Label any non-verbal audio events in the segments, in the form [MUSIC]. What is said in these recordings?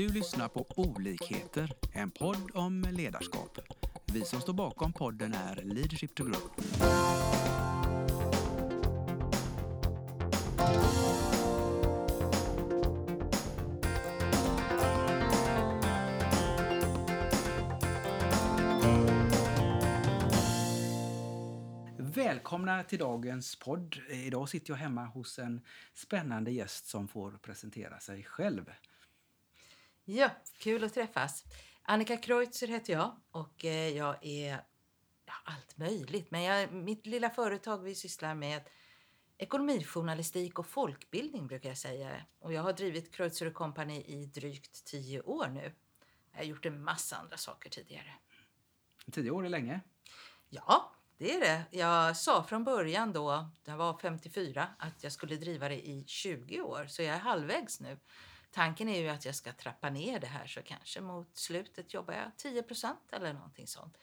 Du lyssnar på Olikheter, en podd om ledarskap. Vi som står bakom podden är Leadership to Grow. Välkomna till dagens podd. Idag sitter jag hemma hos en spännande gäst som får presentera sig själv. Ja, kul att träffas. Annika Kreutzer heter jag och eh, jag är ja, allt möjligt. Men jag, mitt lilla företag vi sysslar med ekonomijournalistik och folkbildning brukar jag säga. Och jag har drivit Kreutzer Company i drygt tio år nu. Jag har gjort en massa andra saker tidigare. Tio år är länge. Ja, det är det. Jag sa från början då, jag var 54, att jag skulle driva det i 20 år. Så jag är halvvägs nu. Tanken är ju att jag ska trappa ner det här så kanske mot slutet jobbar jag 10% eller någonting sånt.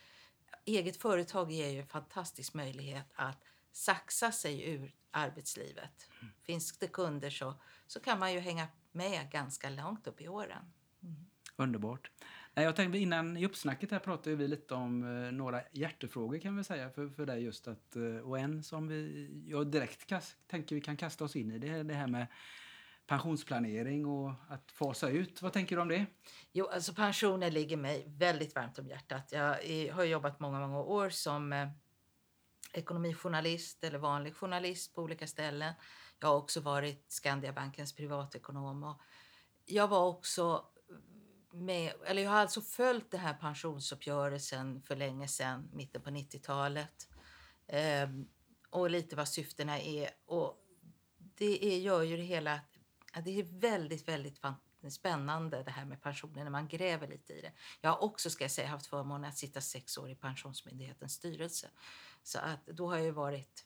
Eget företag ger ju en fantastisk möjlighet att saxa sig ur arbetslivet. Mm. Finns det kunder så, så kan man ju hänga med ganska långt upp i åren. Mm. Underbart. Jag tänkte innan i uppsnacket här pratade vi lite om eh, några hjärtefrågor kan vi säga för, för dig just att eh, och en som vi jag direkt kast, tänker vi kan kasta oss in i det är det här med pensionsplanering och att fasa ut. Vad tänker du om det? Jo, alltså pensioner ligger mig väldigt varmt om hjärtat. Jag har jobbat många, många år som eh, ekonomijournalist eller vanlig journalist på olika ställen. Jag har också varit Skandiabankens privatekonom och jag var också med, eller jag har alltså följt den här pensionsuppgörelsen för länge sedan, mitten på 90-talet. Ehm, och lite vad syftena är. Och det är, gör ju det hela det är väldigt, väldigt spännande det här med pensioner när man gräver lite i det. Jag har också ska jag säga haft förmånen att sitta sex år i Pensionsmyndighetens styrelse. Så att då har jag ju varit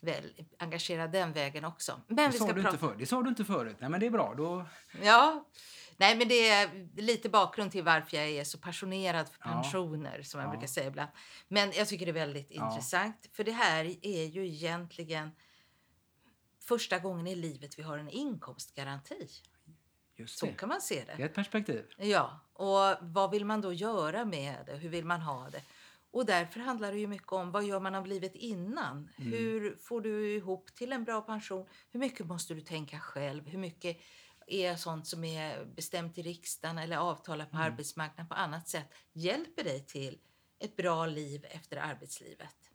väl engagerad den vägen också. Men det, sa du inte för, det sa du inte förut. Nej, men det är bra. Då... Ja, nej, men det är lite bakgrund till varför jag är så passionerad för pensioner ja. som jag ja. brukar säga ibland. Men jag tycker det är väldigt ja. intressant för det här är ju egentligen första gången i livet vi har en inkomstgaranti. Just Så kan man se det. Det är ett perspektiv. Ja, och vad vill man då göra med det? Hur vill man ha det? Och därför handlar det ju mycket om vad gör man av livet innan? Mm. Hur får du ihop till en bra pension? Hur mycket måste du tänka själv? Hur mycket är sånt som är bestämt i riksdagen eller avtalat på mm. arbetsmarknaden på annat sätt hjälper dig till ett bra liv efter arbetslivet?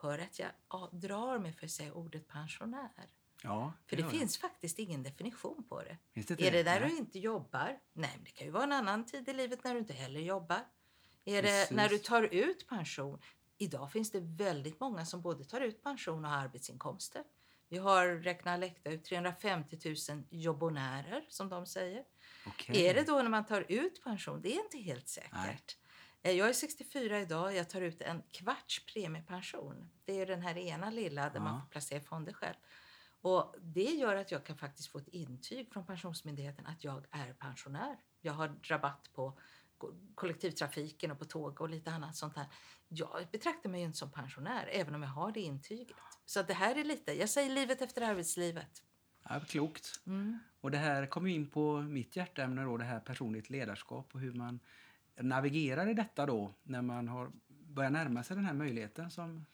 Hör att jag drar mig för att säga ordet pensionär. Ja, För det, det finns faktiskt ingen definition på det. det är det där Nej. du inte jobbar? Nej, det kan ju vara en annan tid i livet när du inte heller jobbar. Är Precis. det när du tar ut pension? Idag finns det väldigt många som både tar ut pension och har arbetsinkomster. Vi har räknat läckta ut 350 000 jobbonärer som de säger. Okay. Är det då när man tar ut pension? Det är inte helt säkert. Nej. Jag är 64 idag. Jag tar ut en kvarts premiepension. Det är den här ena lilla där ja. man får placera fonder själv. Och det gör att jag kan faktiskt få ett intyg från Pensionsmyndigheten att jag är pensionär. Jag har rabatt på kollektivtrafiken och på tåg och lite annat sånt där. Jag betraktar mig inte som pensionär även om jag har det intyget. Så det här är lite, jag säger livet efter arbetslivet. Ja, klokt. Mm. Och det här kommer in på mitt hjärteämne då, det här personligt ledarskap och hur man navigerar i detta då när man har börjat närma sig den här möjligheten som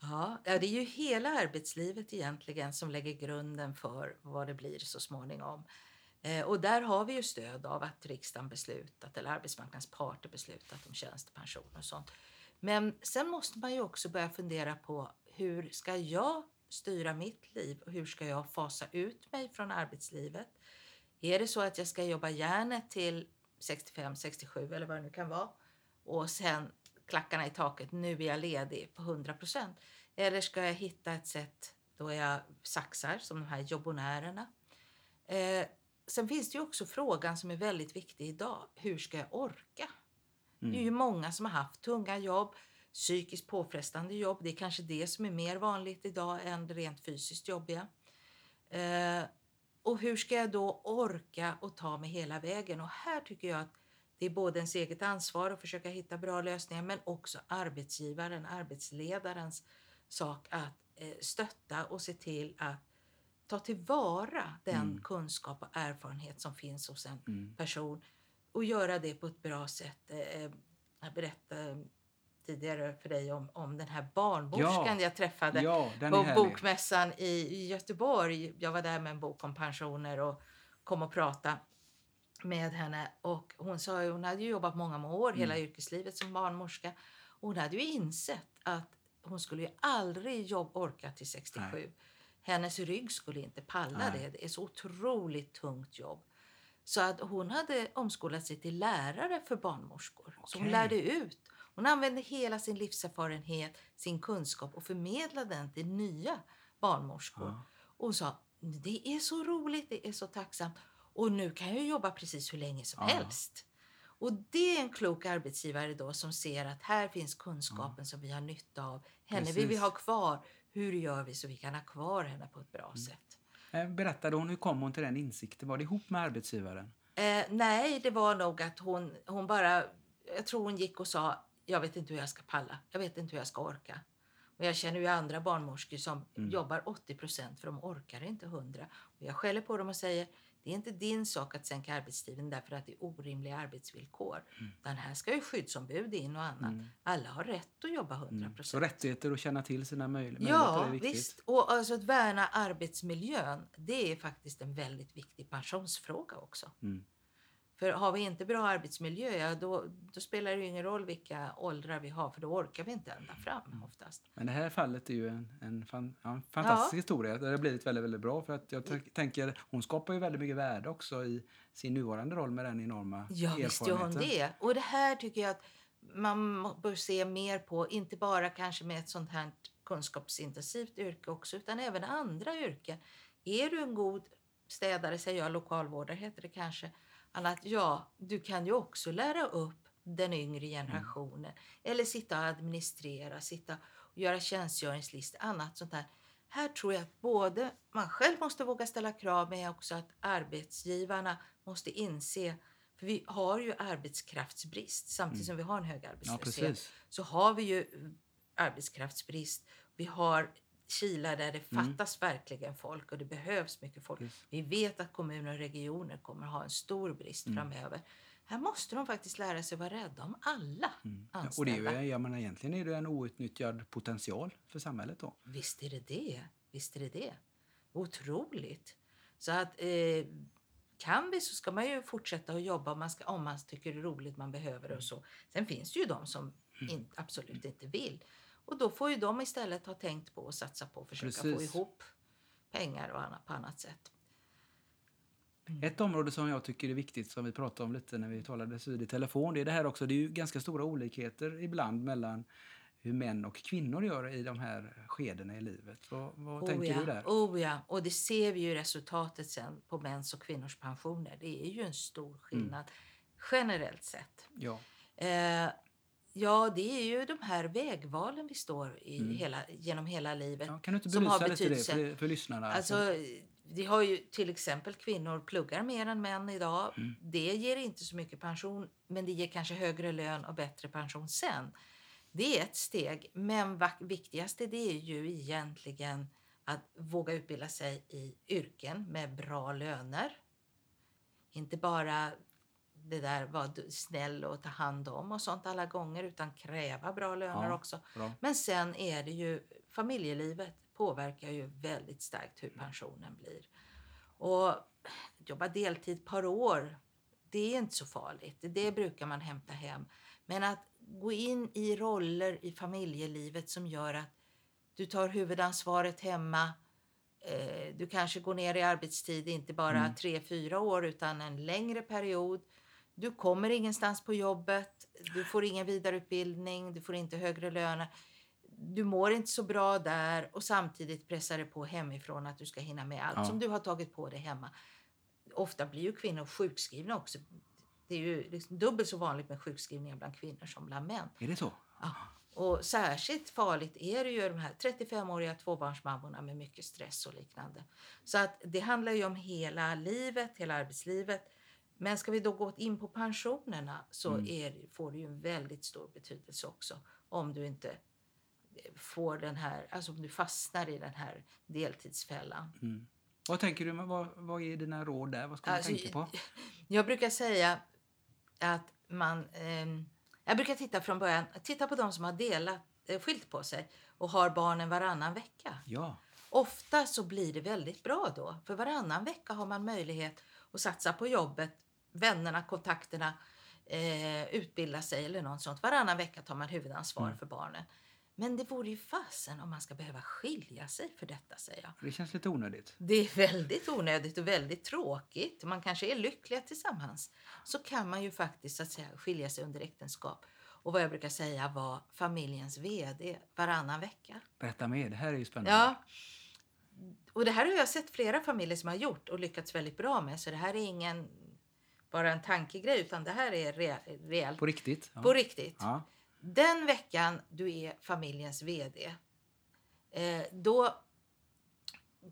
Ja, det är ju hela arbetslivet egentligen som lägger grunden för vad det blir så småningom. Eh, och där har vi ju stöd av att riksdagen beslutat eller arbetsmarknadens parter beslutat om tjänstepension och sånt. Men sen måste man ju också börja fundera på hur ska jag styra mitt liv och hur ska jag fasa ut mig från arbetslivet? Är det så att jag ska jobba järnet till 65, 67 eller vad det nu kan vara och sen klackarna i taket, nu är jag ledig på 100 procent. Eller ska jag hitta ett sätt då jag saxar, som de här jobbonärerna. Eh, sen finns det ju också frågan som är väldigt viktig idag. Hur ska jag orka? Mm. Det är ju mm. många som har haft tunga jobb, psykiskt påfrestande jobb. Det är kanske det som är mer vanligt idag än det rent fysiskt jobbiga. Eh, och hur ska jag då orka och ta mig hela vägen? Och här tycker jag att det är både ens eget ansvar att försöka hitta bra lösningar men också arbetsgivaren, arbetsledarens sak att eh, stötta och se till att ta tillvara den mm. kunskap och erfarenhet som finns hos en mm. person och göra det på ett bra sätt. Eh, jag berättade tidigare för dig om, om den här barnmorskan Ja. jag träffade Ja, på bokmässan i, Göteborg. Jag var där med en bok om pensioner och kom och prata med henne. Och hon sa hon hade jobbat många år, hela Mm. yrkeslivet som barnmorska. Och hon hade ju insett att hon skulle ju aldrig jobb, orka till 67. Hennes rygg skulle inte palla Nej. det. Det är så otroligt tungt jobb. Så att hon hade omskolat sig till lärare för barnmorskor. Så hon lärde ut. Hon använde hela sin livserfarenhet, sin kunskap och förmedlade den till nya barnmorskor. Ja. Och hon sa, det är så roligt, det är så tacksamt. Och nu kan jag jobba precis hur länge som Ja. helst. Och det är en klok arbetsgivare då som ser att här finns kunskapen som vi har nytta av. Henne vill vi Precis. ha kvar. Hur gör vi så vi kan ha kvar henne på ett bra Mm. sätt? Eh, Berättade hon, hur kom hon till den insikten? Var det ihop med arbetsgivaren? Eh, nej, det var nog att hon, hon bara... Jag tror hon gick och sa, jag vet inte hur jag ska palla. Jag vet inte hur jag ska orka. Och jag känner ju andra barnmorskor som Mm. jobbar 80 procent för de orkar inte 100. Och jag skäller på dem och säger, det är inte din sak att sänka arbetstiden därför att det är orimliga arbetsvillkor. Utan här ska ju skyddsombud in och annat. Mm. Alla har rätt att jobba 100 Mm. Så procent. rättigheter och känna till sina möj- möjligheter Ja, är viktigt. visst. Och alltså att värna arbetsmiljön, det är faktiskt en väldigt viktig pensionsfråga också. Mm. För har vi inte bra arbetsmiljö, ja, då, då spelar det ju ingen roll vilka åldrar vi har, för då orkar vi inte ända fram Mm. oftast. Men det här fallet är ju en, en, fan, ja, en fantastisk Ja. historia. Det har blivit väldigt, väldigt bra. För att jag t- tänker, hon skapar ju väldigt mycket värde också i sin nuvarande roll med den enorma Ja, visst gör hon erfarenheten. det. Och det här tycker jag att man bör se mer på, inte bara kanske med ett sånt här kunskapsintensivt yrke också, utan även andra yrken. Är du en god städare, säger jag, lokalvårdare heter det kanske, annat, ja, du kan ju också lära upp den yngre generationen. Eller sitta och administrera, sitta och göra tjänstgöringslistor, annat sånt där. Här tror jag att både man själv måste våga ställa krav, men också att arbetsgivarna måste inse för vi har ju arbetskraftsbrist. Samtidigt som vi har en hög Ja, arbetslöshet precis. så har vi ju arbetskraftsbrist. Vi har kilar där det Mm. fattas verkligen folk och det behövs mycket folk. Precis. Vi vet att kommuner och regioner kommer ha en stor brist Mm. framöver. Här måste de faktiskt lära sig vara rädda om alla Mm. Ja, Och anställda. det är ju, jag menar, egentligen är det en outnyttjad potential för samhället då. Visst är det det. Visst är det det. Otroligt. Så att eh, kan vi så ska man ju fortsätta att jobba om man, ska, om man tycker det är roligt, man behöver det och så. Sen finns det ju de som Mm. in, absolut inte vill. Och då får ju de istället ha tänkt på att satsa på att försöka få Precis. ihop pengar och annat på annat sätt. Ett område som jag tycker är viktigt, som vi pratade om lite när vi talades vid i telefon, det är det här också. Det är ju ganska stora olikheter ibland mellan hur män och kvinnor gör i de här skedena i livet. Vad, vad tänker ja, du där? Oh ja, och det ser vi ju resultatet sen på mäns och kvinnors pensioner. Det är ju en stor skillnad generellt sett. Ja. Eh, ja, det är ju de här vägvalen vi står i Mm. hela, genom hela livet. Ja, kan du inte Som har belysa lite det för, för lyssnarna? Alltså, vi har ju till exempel kvinnor pluggar mer än män idag. Mm. Det ger inte så mycket pension, men det ger kanske högre lön och bättre pension sen. Det är ett steg, men viktigaste det är ju egentligen att våga utbilda sig i yrken med bra löner. Inte bara det där vara du- snäll och ta hand om och sånt alla gånger, utan kräva bra löner Ja. också. Bra. Men sen är det ju familjelivet påverkar ju väldigt starkt hur pensionen blir. Och jobba deltid ett par år, det är inte så farligt. Det brukar man hämta hem. Men att gå in i roller i familjelivet som gör att du tar huvudansvaret hemma. Eh, du kanske går ner i arbetstid, inte bara Mm. tre, fyra år utan en längre period. Du kommer ingenstans på jobbet, du får ingen vidareutbildning, du får inte högre löner. Du mår inte så bra där och samtidigt pressar det på hemifrån att du ska hinna med allt Ja. som du har tagit på dig hemma. Ofta blir ju kvinnor sjukskrivna också. Det är ju liksom dubbelt så vanligt med sjukskrivningar bland kvinnor som bland män. Är det så? Ja. Och särskilt farligt är det ju de här 35-åriga tvåbarnsmammorna med mycket stress och liknande. Så att det handlar ju om hela livet, hela arbetslivet. Men ska vi då gå in på pensionerna så Mm. är, får det ju en väldigt stor betydelse också. Om du inte får den här, alltså om du fastnar i den här deltidsfällan. Mm. Vad tänker du? Vad, vad är dina råd där? Vad ska man Alltså, tänka på? [LAUGHS] Jag brukar säga att man... ehm, jag brukar titta från början, titta på de som har delat, eh, skilt på sig och har barnen varannan vecka. Ja. Ofta så blir det väldigt bra då. För varannan vecka har man möjlighet att satsa på jobbet, vännerna, kontakterna, eh, utbilda sig eller något sånt. Varannan vecka tar man huvudansvar Mm. för barnen. Men det vore ju fasen om man ska behöva skilja sig för detta, säger jag. Det känns lite onödigt. Det är väldigt onödigt och väldigt tråkigt. Man kanske är lyckliga tillsammans. Så kan man ju faktiskt så att säga, skilja sig under äktenskap. Och vad jag brukar säga var familjens VD varannan vecka. Berätta mer, det här är ju spännande. Ja. Och det här har jag sett flera familjer som har gjort och lyckats väldigt bra med. Så det här är ingen bara en tankegrej utan det här är re- reellt. På riktigt? Ja. På riktigt. Ja. Den veckan du är familjens VD, eh, då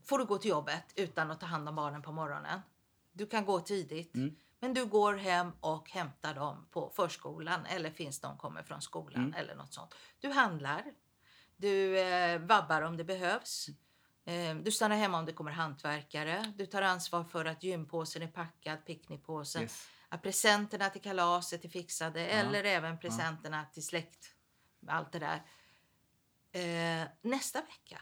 får du gå till jobbet utan att ta hand om barnen på morgonen. Du kan gå tidigt, Mm. men du går hem och hämtar dem på förskolan eller finns de kommer från skolan Mm. eller något sånt. Du handlar, du eh, vabbar om det behövs. Eh, du stannar hemma om det kommer hantverkare. Du tar ansvar för att gympåsen är packad, picknickpåsen Yes. att presenterna till kalaset är fixade eller även presenterna till släkt. Allt det där. Eh, nästa vecka,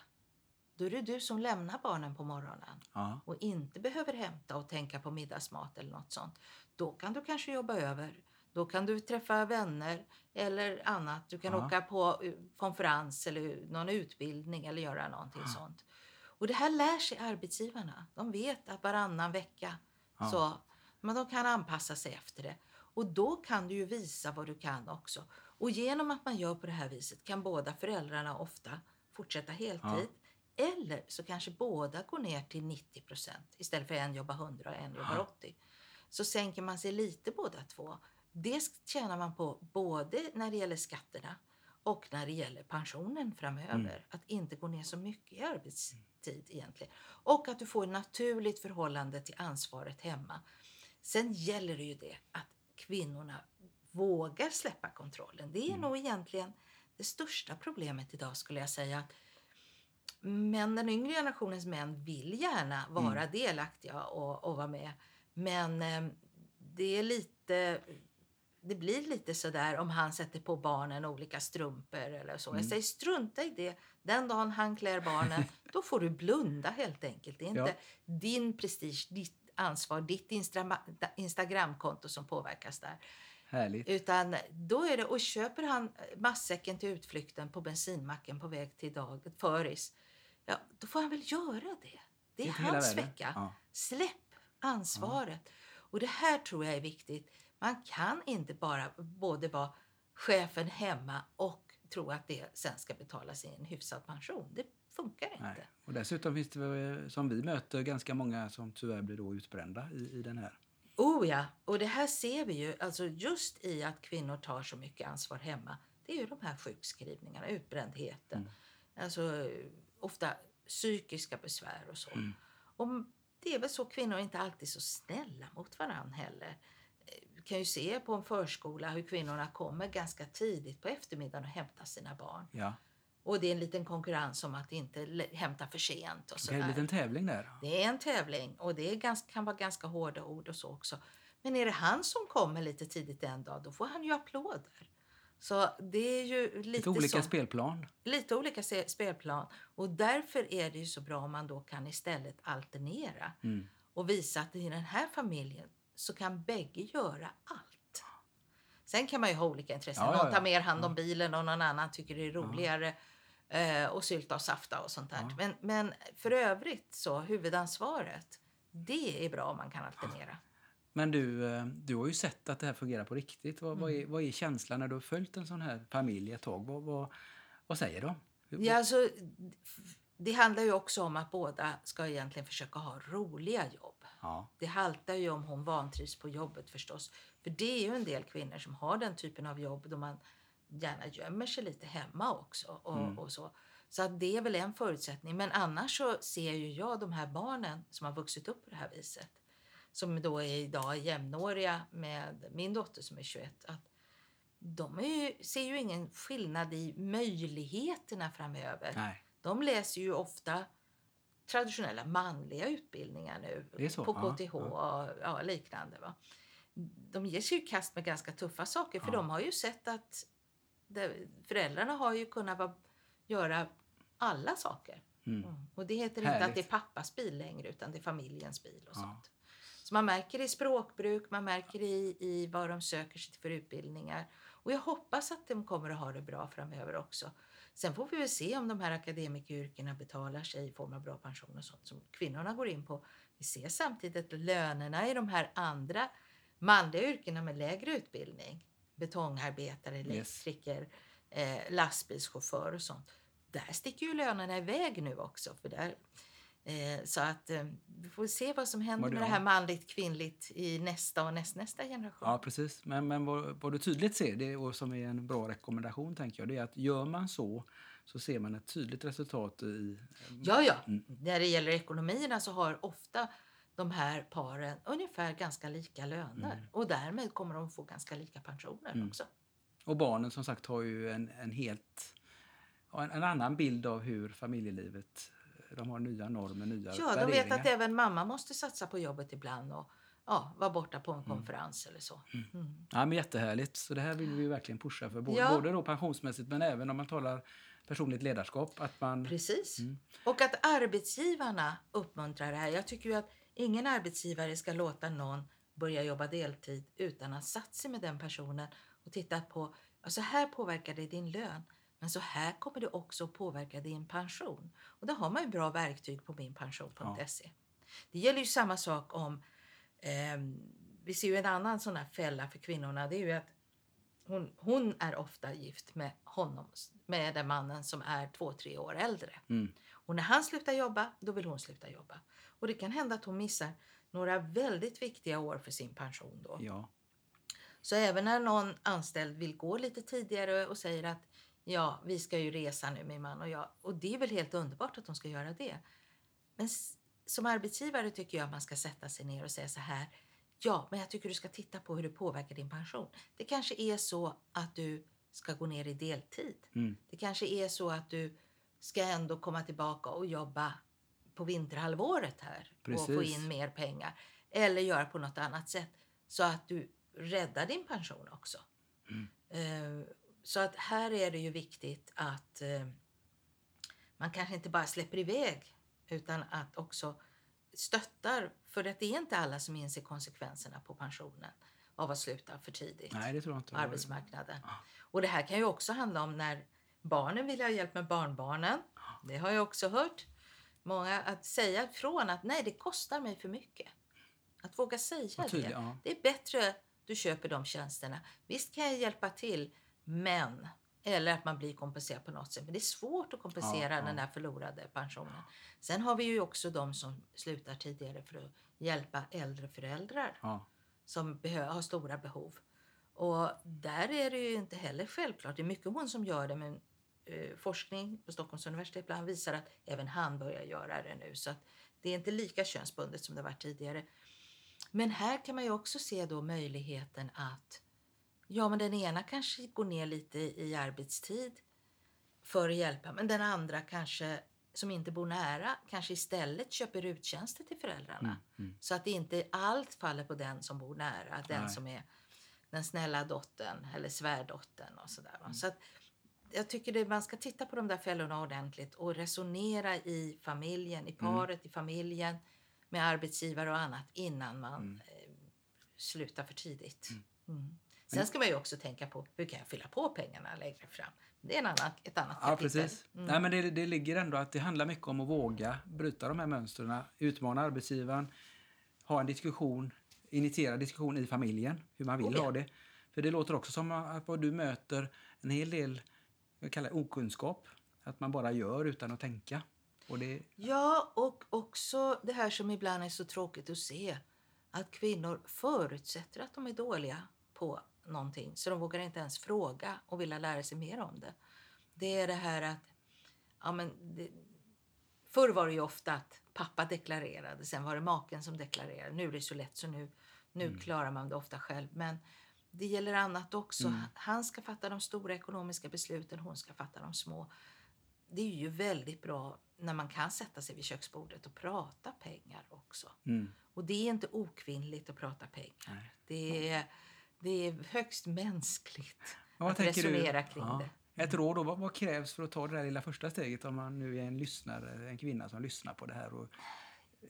då är det du som lämnar barnen på morgonen Ja. och inte behöver hämta och tänka på middagsmat eller något sånt. Då kan du kanske jobba över. Då kan du träffa vänner eller annat. Du kan Ja. åka på eh, konferens eller någon utbildning eller göra någonting sånt. Och det här lär sig arbetsgivarna. De vet att varannan vecka Ja. så men de kan anpassa sig efter det. Och då kan du ju visa vad du kan också. Och genom att man gör på det här viset kan båda föräldrarna ofta fortsätta heltid. Eller så kanske båda går ner till 90 procent istället för en jobbar 100 och en jobbar Ja. 80. Så sänker man sig lite båda två. Det tjänar man på både när det gäller skatterna och när det gäller pensionen framöver. Mm. Att inte gå ner så mycket i arbetstid egentligen. Och att du får ett naturligt förhållande till ansvaret hemma. Sen gäller det ju det att kvinnorna vågar släppa kontrollen. Det är Mm. nog egentligen det största problemet idag skulle jag säga. Att män, den yngre generationens män vill gärna vara Mm. delaktiga och, och vara med. Men eh, det är lite det blir lite sådär om han sätter på barnen olika strumpor eller så. Mm. Jag säger strunta i det. Den dagen han klär barnen, [LAUGHS] då får du blunda helt enkelt. Det är inte Ja. din prestige, ditt ansvar, ditt Instagramkonto som påverkas där. Härligt. Utan då är det, och köper han matsäcken till utflykten på bensinmacken på väg till dag, föris, ja, då får han väl göra det. Det är Inte hela hans vecka. Ja. Släpp ansvaret. Och det här tror jag är viktigt. Man kan inte bara både vara chefen hemma och tro att det sen ska betalas i en hyfsad pension. Det funkar inte. Nej. Och dessutom finns det väl, som vi möter ganska många som tyvärr blir då utbrända i, i den här. Oh ja, och det här ser vi ju alltså just i att kvinnor tar så mycket ansvar hemma. Det är ju de här sjukskrivningarna, utbrändheten. Mm. Alltså eh, ofta psykiska besvär och så. Mm. Och det är väl så kvinnor är inte alltid så snälla mot varann heller. Vi kan ju se på en förskola hur kvinnorna kommer ganska tidigt på eftermiddagen och hämtar sina barn. Ja. Och det är en liten konkurrens om att inte hämta för sent och Det är en liten tävling där. Det är en tävling och det ganska, kan vara ganska hårda ord och så också. Men är det han som kommer lite tidigt en dag, då får han ju applåder. Så det är ju lite, Lite olika så, spelplan. lite olika spelplan. Och därför är det ju så bra om man då kan istället alternera Mm. och visa att i den här familjen så kan bägge göra allt. Sen kan man ju ha olika intressen. Ja, ja, Någon tar mer hand om bilen och någon annan tycker det är roligare eh, och sylta och safta och sånt där. Men, men för övrigt så huvudansvaret, det är bra om man kan alternera. Men du, eh, du har ju sett att det här fungerar på riktigt. Vad, vad, Mm. är, vad är känslan när du har följt en sån här familj ett tag? Vad, vad, vad säger de? Hur- Ja, alltså, det handlar ju också om att båda ska egentligen försöka ha roliga jobb. Ja. Det haltar ju om hon vantrivs på jobbet förstås. För det är ju en del kvinnor som har den typen av jobb då man gärna gömmer sig lite hemma också. Och, Mm. och så så det är väl en förutsättning. Men annars så ser ju jag de här barnen som har vuxit upp på det här viset. Som då är idag jämnåriga med min dotter som är 21. Att de är ju, ser ju ingen skillnad i möjligheterna framöver. Nej. De läser ju ofta traditionella manliga utbildningar nu på ja, KTH och ja, liknande. Va? de ger sig i kast med ganska tuffa saker för Ja. de har ju sett att föräldrarna har ju kunnat vara, göra alla saker. Mm. Mm. Och det heter inte att Härligt. det är pappas bil längre utan det är familjens bil och Ja. sånt. Så man märker i språkbruk, man märker i, i vad de söker sig för utbildningar. Och jag hoppas att de kommer att ha det bra framöver också. Sen får vi väl se om de här akademikeryrkena betalar sig i form av bra pension och sånt som kvinnorna går in på. Vi ser samtidigt att lönerna i de här andra manliga yrkena med lägre utbildning, betongarbetare, Yes. elektriker, eh, lastbilschaufför och sånt. Där sticker ju lönerna iväg nu också. För där, eh, så att eh, vi får se vad som händer med det här manligt kvinnligt i nästa och nästnästa generation. Ja, precis. Men, men vad, vad du tydligt ser, det, och som är en bra rekommendation, tänker jag, det är att gör man så så ser man ett tydligt resultat i... Ja, ja. Mm. När det gäller ekonomierna så har ofta de här paren ungefär ganska lika löner. Mm. Och därmed kommer de få ganska lika pensioner Mm. också. Och barnen som sagt har ju en, en helt... En, en annan bild av hur familjelivet... De har nya normer, nya Ja, de vet att även mamma måste satsa på jobbet ibland och ja, vara borta på en konferens eller så. Mm. Ja, men jättehärligt. Så det här vill vi verkligen pusha för. Både, Ja. både då pensionsmässigt men även om man talar personligt ledarskap. Att man... Precis. Mm. Och att arbetsgivarna uppmuntrar det här. Jag tycker ju att ingen arbetsgivare ska låta någon börja jobba deltid utan att satt sig med den personen och tittat på så här påverkar det din lön. Men så här kommer det också påverka din pension. Och då har man ju bra verktyg på minpension.se. Det gäller ju samma sak om ehm, vi ser ju en annan sån här fälla för kvinnorna. Det är ju att hon, hon är ofta gift med honom, med den mannen som är två, tre år äldre. Mm. Och när han slutar jobba, då vill hon sluta jobba. Och det kan hända att hon missar några väldigt viktiga år för sin pension då. Ja. Så även när någon anställd vill gå lite tidigare och säger att ja, vi ska ju resa nu min man och jag. Och det är väl helt underbart att de ska göra det. Men som arbetsgivare tycker jag att man ska sätta sig ner och säga så här. Ja, men jag tycker du ska titta på hur det påverkar din pension. Det kanske är så att du ska gå ner i deltid. Mm. Det kanske är så att du ska ändå komma tillbaka och jobba på vinterhalvåret här och få Precis. in mer pengar. Eller göra på något annat sätt så att du räddar din pension också. Mm. Eh, Så att här är det ju viktigt att eh, man kanske inte bara släpper iväg utan att också stöttar. För att det är inte alla som inser konsekvenserna på pensionen av att sluta för tidigt Nej, det tror jag inte. på arbetsmarknaden. Ja. Och det här kan ju också handla om när barnen vill ha hjälp med barnbarnen. Det har jag också hört. Många att säga ifrån att nej, det kostar mig för mycket. Att våga säga Vad tydligt, det. ja. Det är bättre du köper de tjänsterna. Visst kan jag hjälpa till, men eller att man blir kompenserad på något sätt. Men det är svårt att kompensera Ja, den där förlorade pensionen. Sen har vi ju också de som slutar tidigare för att hjälpa äldre föräldrar Ja. som har stora behov. Och där är det ju inte heller självklart. Det är mycket hon som gör det men eh, forskning på Stockholms universitet bland visar att även han börjar göra det nu. Så att det är inte lika könsbundet som det var tidigare. Men här kan man ju också se då möjligheten att ja, men den ena kanske går ner lite i arbetstid för att hjälpa, men den andra kanske som inte bor nära kanske istället köper uttjänster till föräldrarna. Mm. Mm. Så att inte allt faller på den som bor nära, den Nej. som är den snälla dottern eller svärdottern och sådär. va. Så att jag tycker det, man ska titta på de där fällorna ordentligt och resonera i familjen, i paret, i familjen med arbetsgivare och annat innan man Mm. eh, slutar för tidigt. Mm. Mm. Sen ska man ju också tänka på hur kan jag fylla på pengarna längre fram. Det är en annan, ett annat Ja, kapitel. precis. Mm. Nej, men det, det ligger ändå att det handlar mycket om att våga bryta de här mönstren, utmana arbetsgivaren, ha en diskussion, initiera diskussion i familjen, hur man vill Oh, ja. ha det. För det låter också som att vad du möter en hel del, jag kallar okunskap, att man bara gör utan att tänka. Och det, Ja, och också det här som ibland är så tråkigt att se. Att kvinnor förutsätter att de är dåliga på någonting. Så de vågar inte ens fråga och vilja lära sig mer om det. Det är det här att... Ja, men det, förr var det ju ofta att pappa deklarerade, sen var det maken som deklarerade. Nu är det så lätt så nu, nu klarar man det ofta själv. Men det gäller annat också. Mm. Han ska fatta de stora ekonomiska besluten, hon ska fatta de små det är ju väldigt bra när man kan sätta sig vid köksbordet och prata pengar också. mm, Och det är inte okvinnligt att prata pengar. Nej. Det är, det är högst mänskligt vad att tänker du- resonera kring Ja. det. Ett råd då, vad, vad krävs för att ta det där lilla första steget om man nu är en lyssnare, en kvinna som lyssnar på det här och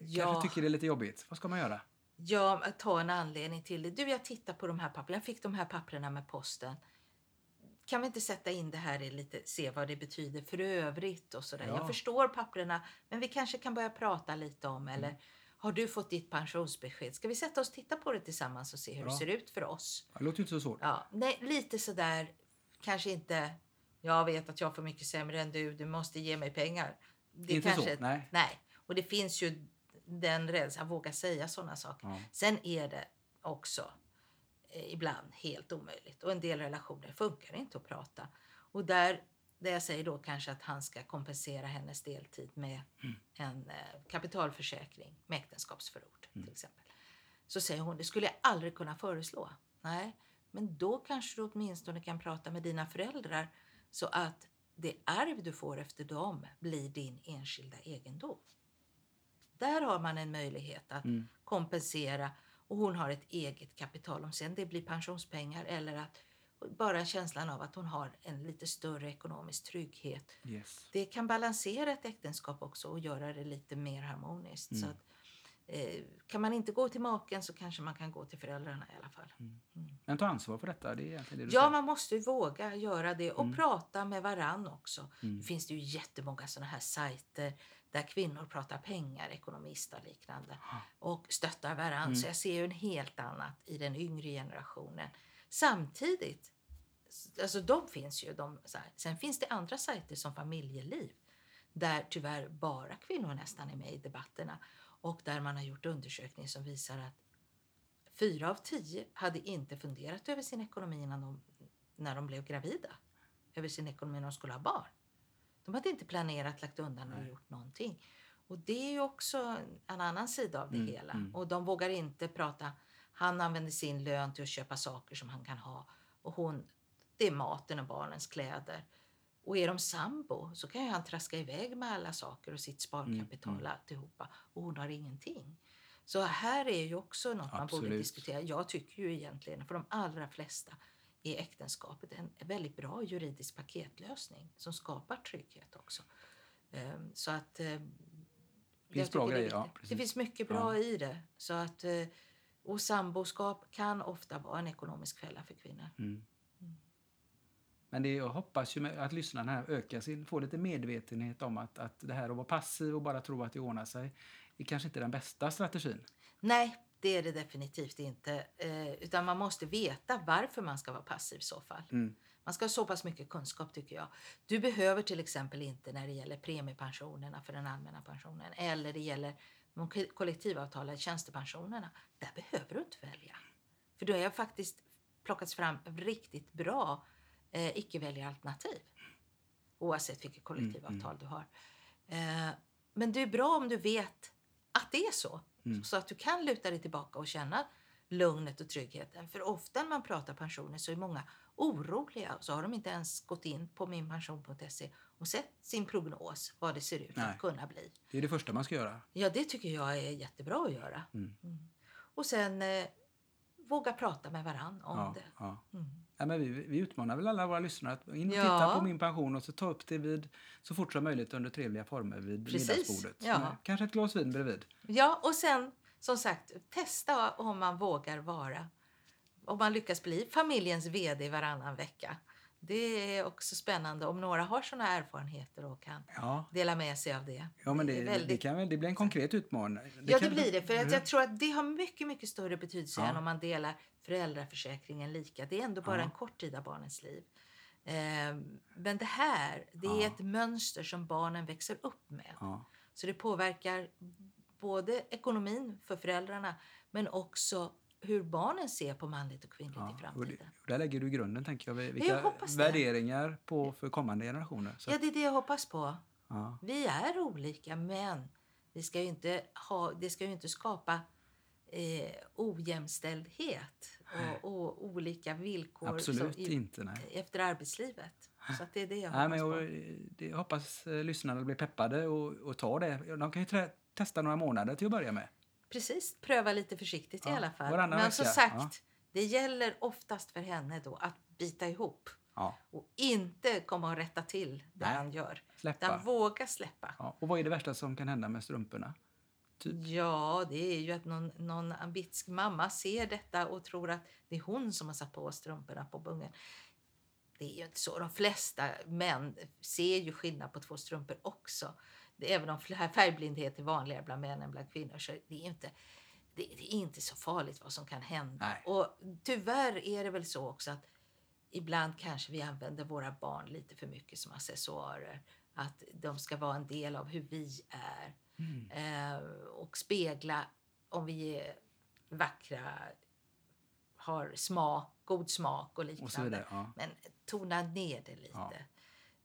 Ja. kanske tycker det är lite jobbigt. Vad ska man göra? Ja, att ta en anledning till det. Du, jag tittar på de här papperna. Jag fick de här papperna med posten. Kan vi inte sätta in det här i lite, se vad det betyder för övrigt och sådär. Ja. Jag förstår papperna, men vi kanske kan börja prata lite om eller Mm. Har du fått ditt pensionsbesked? Ska vi sätta oss och titta på det tillsammans och se hur Bra. det ser ut för oss? Det låter inte så svårt. Ja, nej, lite sådär, kanske inte, jag vet att jag får mycket sämre än du, du måste ge mig pengar. Det Inte så, nej. Nej, och det finns ju den rädslan, att våga säga sådana saker. Ja. Sen är det också eh, ibland helt omöjligt och en del relationer funkar inte att prata. Och där, där jag säger då kanske att han ska kompensera hennes deltid med Mm. en eh, kapitalförsäkring med äktenskapsförord Mm. till exempel. Så säger hon, det skulle jag aldrig kunna föreslå. Nej, men då kanske du åtminstone kan prata med dina föräldrar så att det arv du får efter dem blir din enskilda egendom. Där har man en möjlighet att Mm. kompensera och hon har ett eget kapital. Om sen det blir pensionspengar eller att bara känslan av att hon har en lite större ekonomisk trygghet. Yes. Det kan balansera ett äktenskap också och göra det lite mer harmoniskt. Mm. Så att, eh, kan man inte gå till maken så kanske man kan gå till föräldrarna i alla fall. Men ta ansvar för detta. Det är det du Ja, säger. man måste ju våga göra det och Mm. prata med varann också. Mm. Det finns det ju jättemånga sådana här sajter där kvinnor pratar pengar, ekonomista och liknande och stöttar varann. Mm. Så jag ser ju en helt annat i den yngre generationen. Samtidigt, alltså de finns ju. De, sen finns det andra sajter som Familjeliv där tyvärr bara kvinnor nästan är med i debatterna och där man har gjort undersökningar som visar att fyra av tio hade inte funderat över sin ekonomi innan de, när de blev gravida. Över sin ekonomi när de skulle ha barn. De hade inte planerat, lagt undan och Nej. gjort någonting. Och det är ju också en annan sida av det Mm, hela. mm. Och de vågar inte prata. Han använder sin lön till att köpa saker som han kan ha. Och hon, det är maten och barnens kläder. Och är de sambo så kan ju han traska iväg med alla saker och sitt sparkapital Mm, alltihopa. Och hon har ingenting. Så här är ju också något man borde Absolut. diskutera. Jag tycker ju egentligen för de allra flesta är äktenskapet en väldigt bra juridisk paketlösning som skapar trygghet också. Ehm, Så att... eh, jag bra tycker det grejer, ja, det finns mycket bra i det. Så att, eh, och samboskap kan ofta vara en ekonomisk fälla för kvinnor. Mm. Men det, jag hoppas ju att lyssnarna här ökar sin, får lite medvetenhet om att, att det här att vara passiv och bara tro att det ordnar sig är kanske inte den bästa strategin. Nej, det är det definitivt inte. Eh, utan man måste veta varför man ska vara passiv i så fall. Mm. Man ska ha så pass mycket kunskap tycker jag. Du behöver till exempel inte när det gäller premiepensionerna för den allmänna pensionen eller det gäller de ko- kollektivavtalade tjänstepensionerna. Där behöver du inte välja. För då har jag faktiskt plockats fram riktigt bra eh, icke-väljaralternativ. Oavsett vilket kollektivavtal du har. Eh, men det är bra om du vet att det är så. Mm. Så att du kan luta dig tillbaka och känna lugnet och tryggheten. För ofta när man pratar pensioner så är många oroliga. Så har de inte ens gått in på minpension.se och sett sin prognos, vad det ser ut Nej. att kunna bli. Det är det första man ska göra. Ja, det tycker jag är jättebra att göra. Mm. Och sen eh, våga prata med varann om Ja, det. ja. Mm. Ja, men vi, vi utmanar väl alla våra lyssnare att in och Ja. titta på min pension och så ta upp det vid, så fort som möjligt under trevliga former vid Precis, middagsbordet. ja. Med Kanske ett glas vin bredvid. Ja, och sen som sagt, testa om man vågar vara, om man lyckas bli familjens vd varannan vecka. Det är också spännande om några har såna erfarenheter och kan Ja, dela med sig av det. ja men det, det, väldigt... kan väl, det blir en konkret utmaning. ja, det kan- blir det. För att Mm. jag tror att det har mycket, mycket större betydelse Ja. än om man delar föräldraförsäkringen lika. Det är ändå bara Ja. en kort tid av barnens liv. Ehm, men det här, det är Ja. ett mönster som barnen växer upp med. Ja. Så det påverkar både ekonomin för föräldrarna men också hur barnen ser på manligt och kvinnligt i Ja, det, framtiden. och där lägger du grunden, tänker jag. Vilka det. värderingar på för kommande generationer. Så, Ja, det är det jag hoppas på. ja. Vi är olika men vi ska ju inte ha, det ska ju inte skapa eh, ojämställdhet och, och olika villkor Absolut i, inte. Nej. efter arbetslivet. Så det är det jag Nej, hoppas men på. jag, jag hoppas eh, lyssnarna blir peppade och, och tar det. De kan ju trä, testa några månader till att börja med. precis, pröva lite försiktigt i Ja, alla fall. Men som sagt, ja. det gäller oftast för henne då att bita ihop Ja, och inte komma och rätta till det Nej. han gör. släppa. Utan våga släppa. Ja, och vad är det värsta som kan hända med strumporna? Typ. Ja, det är ju att någon, någon bitsk mamma ser detta och tror att det är hon som har satt på strumporna på bungen. Det är ju inte så. De flesta män ser ju skillnad på två strumpor också. Även om färgblindhet är vanligare bland män än bland kvinnor så det är inte, det, det är inte så farligt vad som kan hända. Nej. Och tyvärr är det väl så också att ibland kanske vi använder våra barn lite för mycket som accessoarer. Att de ska vara en del av hur vi är Mm. eh, och spegla om vi är vackra, har smak, god smak och liknande. Och vidare. Ja. Men tona ner det lite. Ja.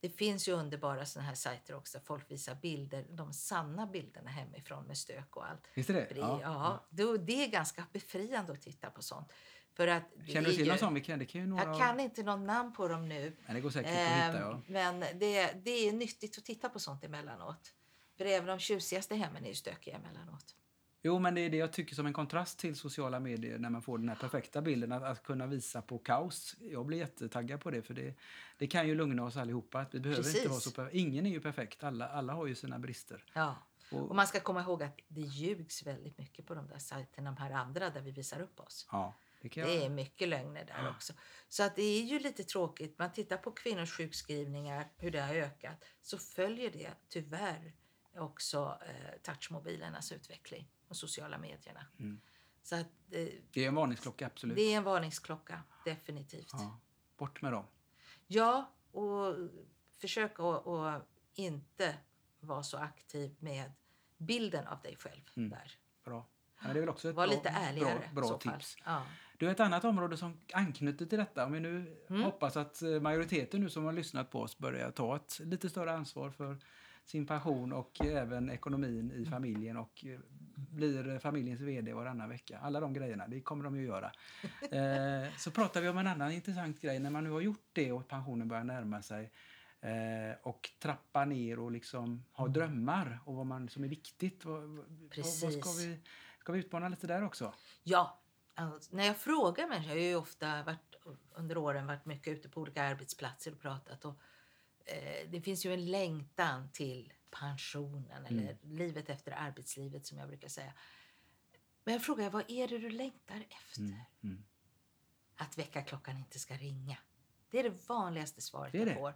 Det finns ju underbara såna här sajter också. Folk visar bilder, de sanna bilderna hemifrån med stök och allt. Finns det det? Det, ja, ja. Då, det är ganska befriande att titta på sånt. För att det Känner du till ju- någon sån? Vi kan, det kan ju några... Jag kan inte någon namn på dem nu. Nej, det går säkert att hitta. Ja. Ehm, Men det, det är nyttigt att titta på sånt emellanåt. För även de tjusigaste hemmen är ju stökiga emellanåt. Jo, men det är det jag tycker som en kontrast till sociala medier när man får den här perfekta bilden att, att kunna visa på kaos. Jag blir jättetaggad på det för det, det kan ju lugna oss allihopa. Att vi behöver inte Precis. vara så per- Ingen är ju perfekt. Alla, alla har ju sina brister. Ja. Och, Och man ska komma ihåg att det ljugs väldigt mycket på de där sajterna, de här andra där vi visar upp oss. ja, det kan Det är jag... mycket lögner där Ja. också. Så att det är ju lite tråkigt. Man tittar på kvinnors sjukskrivningar, hur det har ökat. Så följer det tyvärr också eh, touchmobilernas utveckling och sociala medierna. Mm. Så att eh, Det är en varningsklocka, absolut. det är en varningsklocka, definitivt. Ja, bort med dem. Ja, och försök att, inte vara så aktiv med bilden av dig själv Mm. där. Bra. Ja, det är väl också ett Var bra, lite ärligare bra, bra tips. Ja. Du, ett annat område som anknyter till detta. Om vi nu Mm. hoppas att eh, majoriteten nu som har lyssnat på oss börjar ta ett lite större ansvar för sin pension och även ekonomin Mm. i familjen och eh, blir familjens vd varannan vecka. Alla de grejerna, det kommer de ju göra. [LAUGHS] Eh, så pratar vi om en annan intressant grej. När man nu har gjort det och pensionen börjar närma sig eh, och trappa ner och liksom ha Mm. drömmar och vad man som är viktigt. Vad, vad, vad ska, Precis. vi, ska vi utmana lite där också? Ja, alltså, när jag frågar människor, jag har ju ofta varit, under åren varit mycket ute på olika arbetsplatser och pratat. Och, eh, det finns ju en längtan till pensionen eller livet efter arbetslivet som jag brukar säga. Men jag frågar, vad är det du längtar efter? Mm, mm. Att väckarklockan inte ska ringa. Det är det vanligaste svaret Det jag det. får.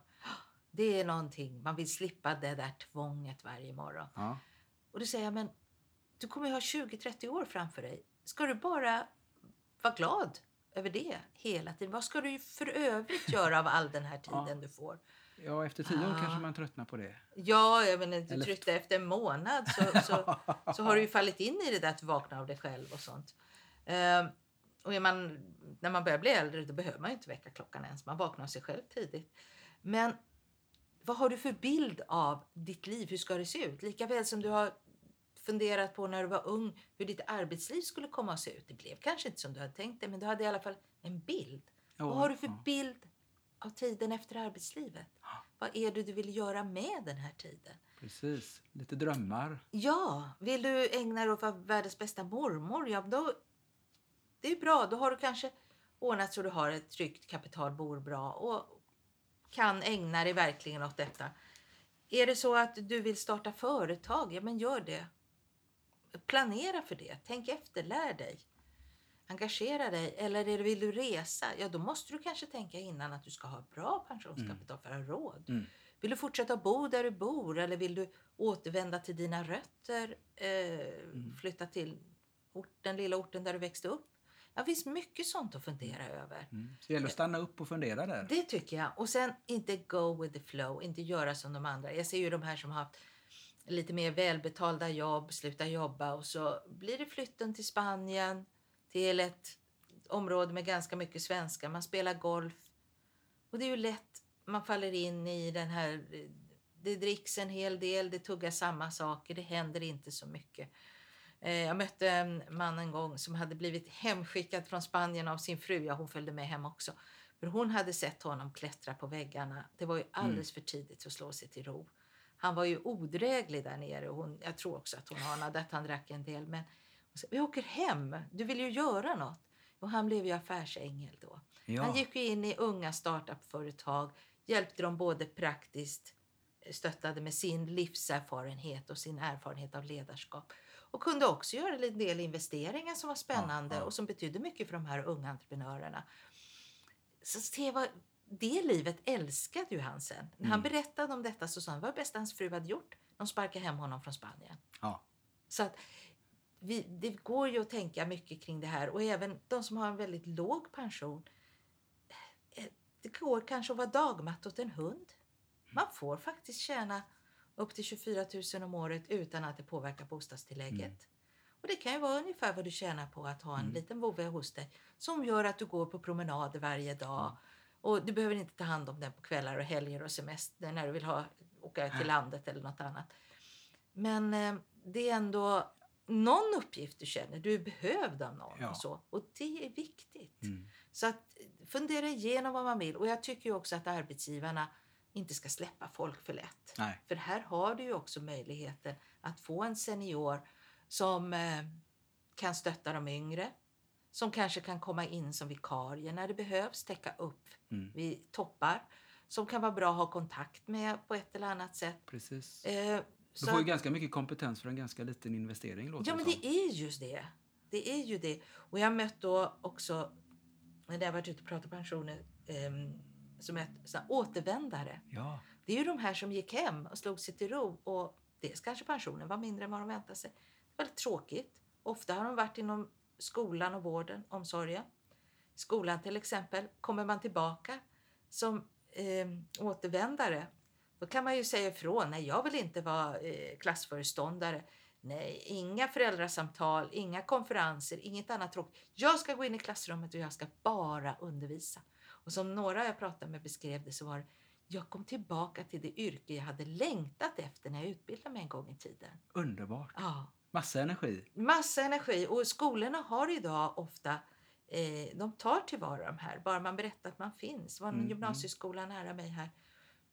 Det är någonting, man vill slippa det där tvånget varje morgon. Ja. Och då säger jag, men du kommer ju ha 20-30 år framför dig. Ska du bara vara glad över det hela tiden? Vad ska du för övrigt göra av all den här tiden Ja. du får? Ja, efter tio år Ah. kanske man tröttnar på det. Ja, jag menar, du Eller- tryckte efter en månad så, [LAUGHS] så, så har du ju fallit in i det där att vakna av dig själv och sånt. Ehm, och man, när man börjar bli äldre då behöver man ju inte väcka klockan ens. Man vaknar av sig själv tidigt. Men vad har du för bild av ditt liv? Hur ska det se ut? Likaväl som du har funderat på när du var ung hur ditt arbetsliv skulle komma att se ut. Det blev kanske inte som du hade tänkt dig men du hade i alla fall en bild. Ja, Vad har du för ja. bild av tiden efter arbetslivet? Vad är det du vill göra med den här tiden? Precis. Lite drömmar. Ja, vill du ägna dig åt världens bästa mormor? Ja, då, det är bra. Då har du kanske ordnat så du har ett tryggt kapital, bor bra och kan ägna dig verkligen åt detta. Är det så att du vill starta företag? Ja, men gör det. Planera för det. Tänk efter, lär dig. Engagera dig. Eller vill du resa? Ja, då måste du kanske tänka innan att du ska ha bra pensionskapital för att ha råd. Mm. Vill du fortsätta bo där du bor eller vill du återvända till dina rötter? Eh, Flytta till ort, den lilla orten där du växte upp? Ja, Det finns mycket sånt att fundera över. Mm. Så det gäller att stanna upp och fundera där. Det tycker jag. Och sen inte go with the flow, inte göra som de andra. Jag ser ju de här som har haft lite mer välbetalda jobb, slutar jobba och så blir det flytten till Spanien, till ett område med ganska mycket svenskar. Man spelar golf. Och det är ju lätt, man faller in i den här, det dricks en hel del, det tuggas samma saker, det händer inte så mycket. Eh, Jag mötte en man en gång som hade blivit hemskickad från Spanien av sin fru. Ja, hon följde med hem också. För hon hade sett honom klättra på väggarna. Det var ju alldeles för tidigt att slå sig till ro. Han var ju odräglig där nere. Och hon, jag tror också att hon anade att han drack en del. Men Vi åker hem, du vill ju göra något. Och han blev ju affärsängel då. Ja. Han gick ju in i unga startupföretag, hjälpte dem både praktiskt, stöttade med sin livserfarenhet och sin erfarenhet av ledarskap. Och kunde också göra en del investeringar som var spännande Ja, ja. och som betydde mycket för de här unga entreprenörerna. Så se vad, det livet älskade ju han sen. När han Mm. berättade om detta så sa han vad det bästa hans fru hade gjort. De sparkade hem honom från Spanien. Ja. Så att vi, det går ju att tänka mycket kring det här och även de som har en väldigt låg pension. eh, Det går kanske att vara dagmatt åt en hund. Man får faktiskt tjäna upp till 24 000 om året utan att det påverkar bostadstillägget. Mm. Och det kan ju vara ungefär vad du tjänar på att ha en Mm. liten vovve hos dig som gör att du går på promenader varje dag. Ja. Och du behöver inte ta hand om den på kvällar och helger och semester när du vill ha, åka till landet eller något annat. Men eh, det är ändå någon uppgift du känner. Du är behövd av någon Ja. och så. Och det är viktigt. Mm. Så att eh, fundera igenom vad man vill. Och jag tycker också att arbetsgivarna inte ska släppa folk för lätt. Nej. För här har du också möjligheten att få en senior som eh, kan stötta de yngre. Som kanske kan komma in som vikarie när det behövs, täcka upp Mm. vid toppar. Som kan vara bra att ha kontakt med på ett eller annat sätt. Precis. Eh, Du får ju ganska mycket kompetens för en ganska liten investering. Låter Ja, men det är just det. Det är ju det. Och jag har mött då också, när jag varit ute och pratat pensioner, eh, som ett sån här återvändare. Ja. Det är ju de här som gick hem och slog sig till ro och dels kanske pensionen var mindre än vad de väntade sig. Det var lite tråkigt. Ofta har de varit inom skolan och vården, omsorgen. Skolan till exempel, kommer man tillbaka som eh, återvändare då kan man ju säga ifrån, nej jag vill inte vara eh, klassföreståndare. Nej, inga föräldrasamtal, inga konferenser, inget annat tråkigt. Jag ska gå in i klassrummet och jag ska bara undervisa. Och som några jag pratade med beskrev det så var det, jag kom tillbaka till det yrke jag hade längtat efter när jag utbildade mig en gång i tiden. Underbart. Ja, Massa energi. massa energi och skolorna har idag ofta eh, de tar tillvara de här, bara man berättar att man finns. Det var en Mm, gymnasieskola nära mig här.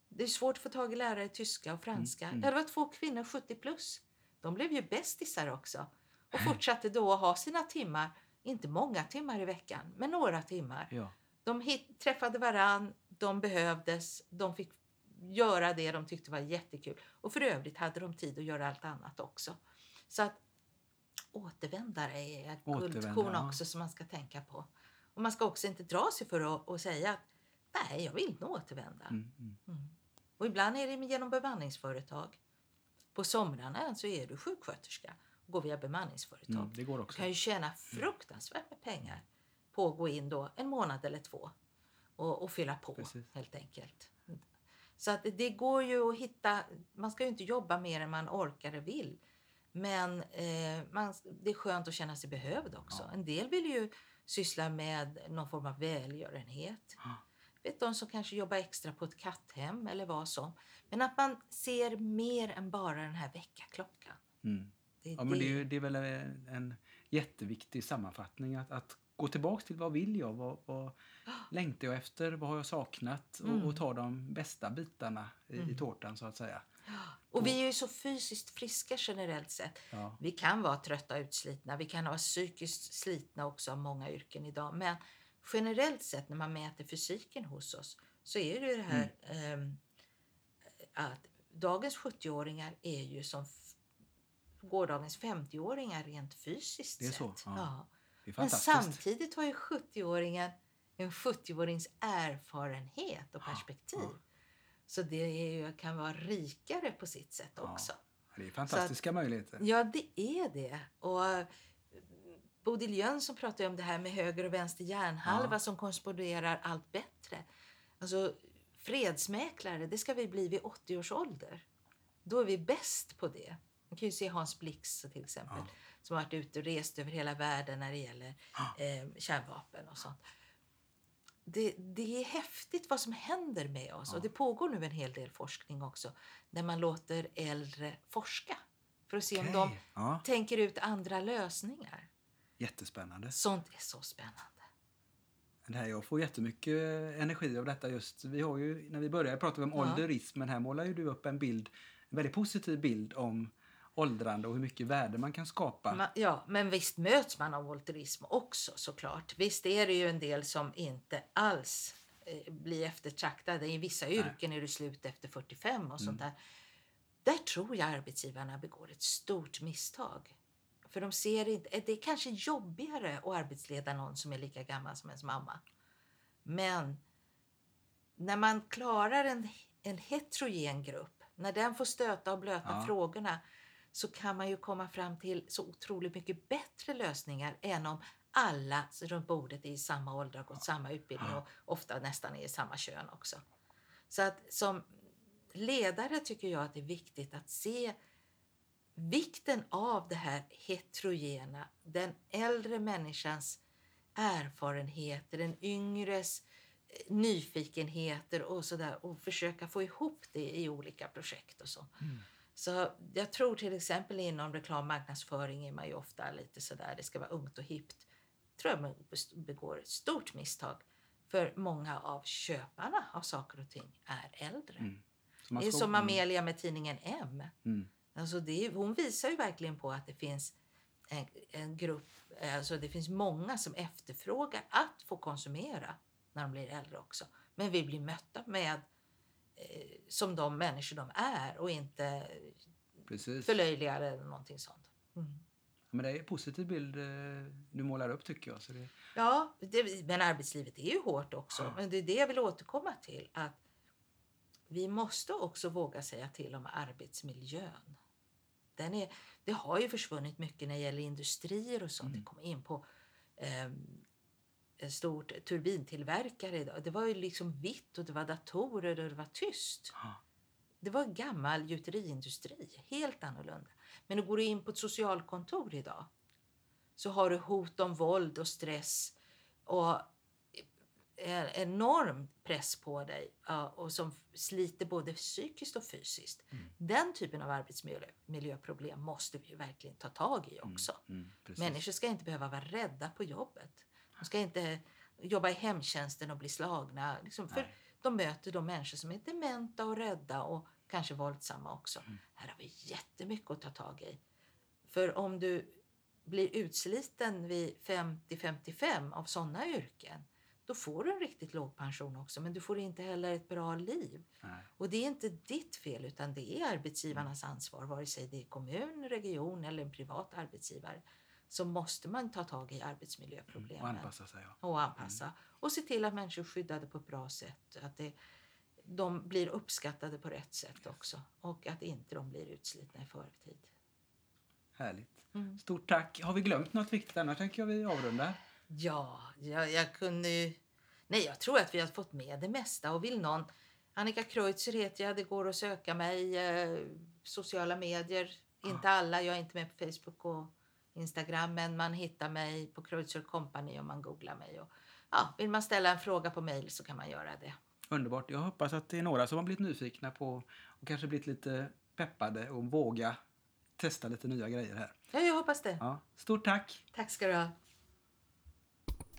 Det är svårt att få tag i lärare i tyska och franska. Mm, mm. Det var två kvinnor 70 plus. De blev ju bästisar också och fortsatte då att ha sina timmar, inte många timmar i veckan, men några timmar. Ja. De hit, träffade varann, de behövdes, de fick göra det de tyckte var jättekul. Och för övrigt hade de tid att göra allt annat också. Så att återvändare är ett guldkorn ja. också som man ska tänka på. Och man ska också inte dra sig för att, säga att nej, jag vill nog återvända. Mm, mm. Mm. Och ibland är det genom bemanningsföretag. På somrarna så är du sjuksköterska och går via bemanningsföretag. Mm, det går Du också. kan ju tjäna fruktansvärt med pengar på att gå in då en månad eller två och, och fylla på Precis. helt enkelt. Så att det går ju att hitta, man ska ju inte jobba mer än man orkar och vill. Men eh, man, det är skönt att känna sig behövd också. Ja. En del vill ju syssla med någon form av välgörenhet. Ja. Vet de som kanske jobbar extra på ett katthem eller vad som. Men att man ser mer än bara den här väckarklockan. Mm. Det Ja, men det är, det är väl en, en jätteviktig sammanfattning att, att gå tillbaks till vad vill jag? Vad, vad [GASPS] längtar jag efter? Vad har jag saknat? Mm. Och, och ta de bästa bitarna i, i Mm. tårtan så att säga. [GASPS] Och vi är ju så fysiskt friska generellt sett. Ja. Vi kan vara trötta och utslitna. Vi kan vara psykiskt slitna också av många yrken idag. Men generellt sett när man mäter fysiken hos oss så är det ju det här ehm, att dagens 70-åringar är ju som gårdagens 50-åringar rent fysiskt Det är sett. så, ja. Ja. Det är Men samtidigt har ju 70-åringen en 70-årings erfarenhet och Ja, perspektiv. ja. Så det är ju, kan vara rikare på sitt sätt Ja. också. Det är fantastiska möjligheter. Ja, det är det. Och eh, Bodil Jönsson pratar ju om det här med höger och vänster hjärnhalva Ja. som korresponderar allt bättre. Alltså, fredsmäklare, det ska vi bli vid 80 års ålder. Då är vi bäst på det. Man kan ju se Hans Blix till exempel, Ja. som har varit ute och rest över hela världen när det gäller Ja. eh, kärnvapen och sånt. Det, det är häftigt vad som händer med oss. Ja. Och det pågår nu en hel del forskning också där man låter äldre forska för att se om de tänker ut andra lösningar. Jättespännande. Sånt är så spännande. Det här, jag får jättemycket energi av detta just. Vi har ju, när vi började prata om Ja. ålderism, men här målar ju du upp en bild, en väldigt positiv bild om åldrande och hur mycket värde man kan skapa. Ma- Ja, men visst möts man av volterism också såklart. Visst är det ju en del som inte alls eh, blir eftertraktade. I vissa yrken är det slut efter 45 och sånt där. Där tror jag arbetsgivarna begår ett stort misstag. För de ser inte, det är kanske jobbigare att arbetsleda någon som är lika gammal som ens mamma. Men när man klarar en, en heterogen grupp, när den får stöta och blöta Ja. frågorna så kan man ju komma fram till så otroligt mycket bättre lösningar än om alla runt bordet är i samma ålder och gått samma utbildning och ofta nästan är i samma kön också. Så att som ledare tycker jag att det är viktigt att se vikten av det här heterogena, den äldre människans erfarenheter, den yngres eh, nyfikenheter och sådär och försöka få ihop det i olika projekt och så. Så jag tror till exempel inom reklam och marknadsföring är man ju ofta lite sådär, det ska vara ungt och hippt. Tror jag man begår ett stort misstag. För många av köparna av saker och ting är äldre. Mm. Man Det är ska- som mm, Amelia med tidningen M. Mm. Alltså det är, hon visar ju verkligen på att det finns en, en grupp, alltså det finns många som efterfrågar att få konsumera när de blir äldre också. Men vi blir mötta med eh, som de människor de är och inte Precis. förlöjligade eller någonting sånt. Mm. Men det är en positiv bild eh, du målar upp tycker jag. Så det, Ja, det, men arbetslivet är ju hårt också. Ja. Men det är det jag vill återkomma till. Att vi måste också våga säga till om arbetsmiljön. Den är, det har ju försvunnit mycket när det gäller industrier och sånt. Det kommer in på ehm, en stort turbintillverkare idag. Det var ju liksom vitt och det var datorer och det var tyst. Ja. Det var gammal gjuteriindustri, helt annorlunda. Men du går in på ett socialkontor idag så har du hot om våld och stress och en enorm press på dig och som sliter både psykiskt och fysiskt. Den typen av arbetsmiljöproblem måste vi verkligen ta tag i också. mm, precis. Människor ska inte behöva vara rädda på jobbet. De ska inte jobba i hemtjänsten och bli slagna. Liksom, för de möter de människor som är dementa och rädda och kanske våldsamma också. Mm. Här har vi jättemycket att ta tag i. För om du blir utsliten vid 50-55 av sådana yrken då får du en riktigt låg pension också men du får inte heller ett bra liv. Nej. Och det är inte ditt fel utan det är arbetsgivarnas ansvar vare sig det är kommun, region eller en privat arbetsgivare. Så måste man ta tag i arbetsmiljöproblemen Och anpassa sig. Ja. och anpassa. Och se till att människor är skyddade på ett bra sätt. Att det, de blir uppskattade på rätt sätt också. Och att inte de blir utslitna i förtid. Härligt. Mm. Stort tack. Har vi glömt något viktigt? Annars tänker jag vi avrundar. Ja, jag, jag kunde ju... Nej, jag tror att vi har fått med det mesta. Och vill någon... Annika Kreutzer heter jag. Det går att söka mig. Eh, sociala medier. Inte alla. Jag är inte med på Facebook och Instagram. Men man hittar mig på Kreutzer Company om man googlar mig. Och, ja, vill man ställa en fråga på mail så kan man göra det. Underbart. Jag hoppas att det är några som har blivit nyfikna på och kanske blivit lite peppade och våga testa lite nya grejer här. Ja, jag hoppas det. Ja, stort tack! Tack ska du ha.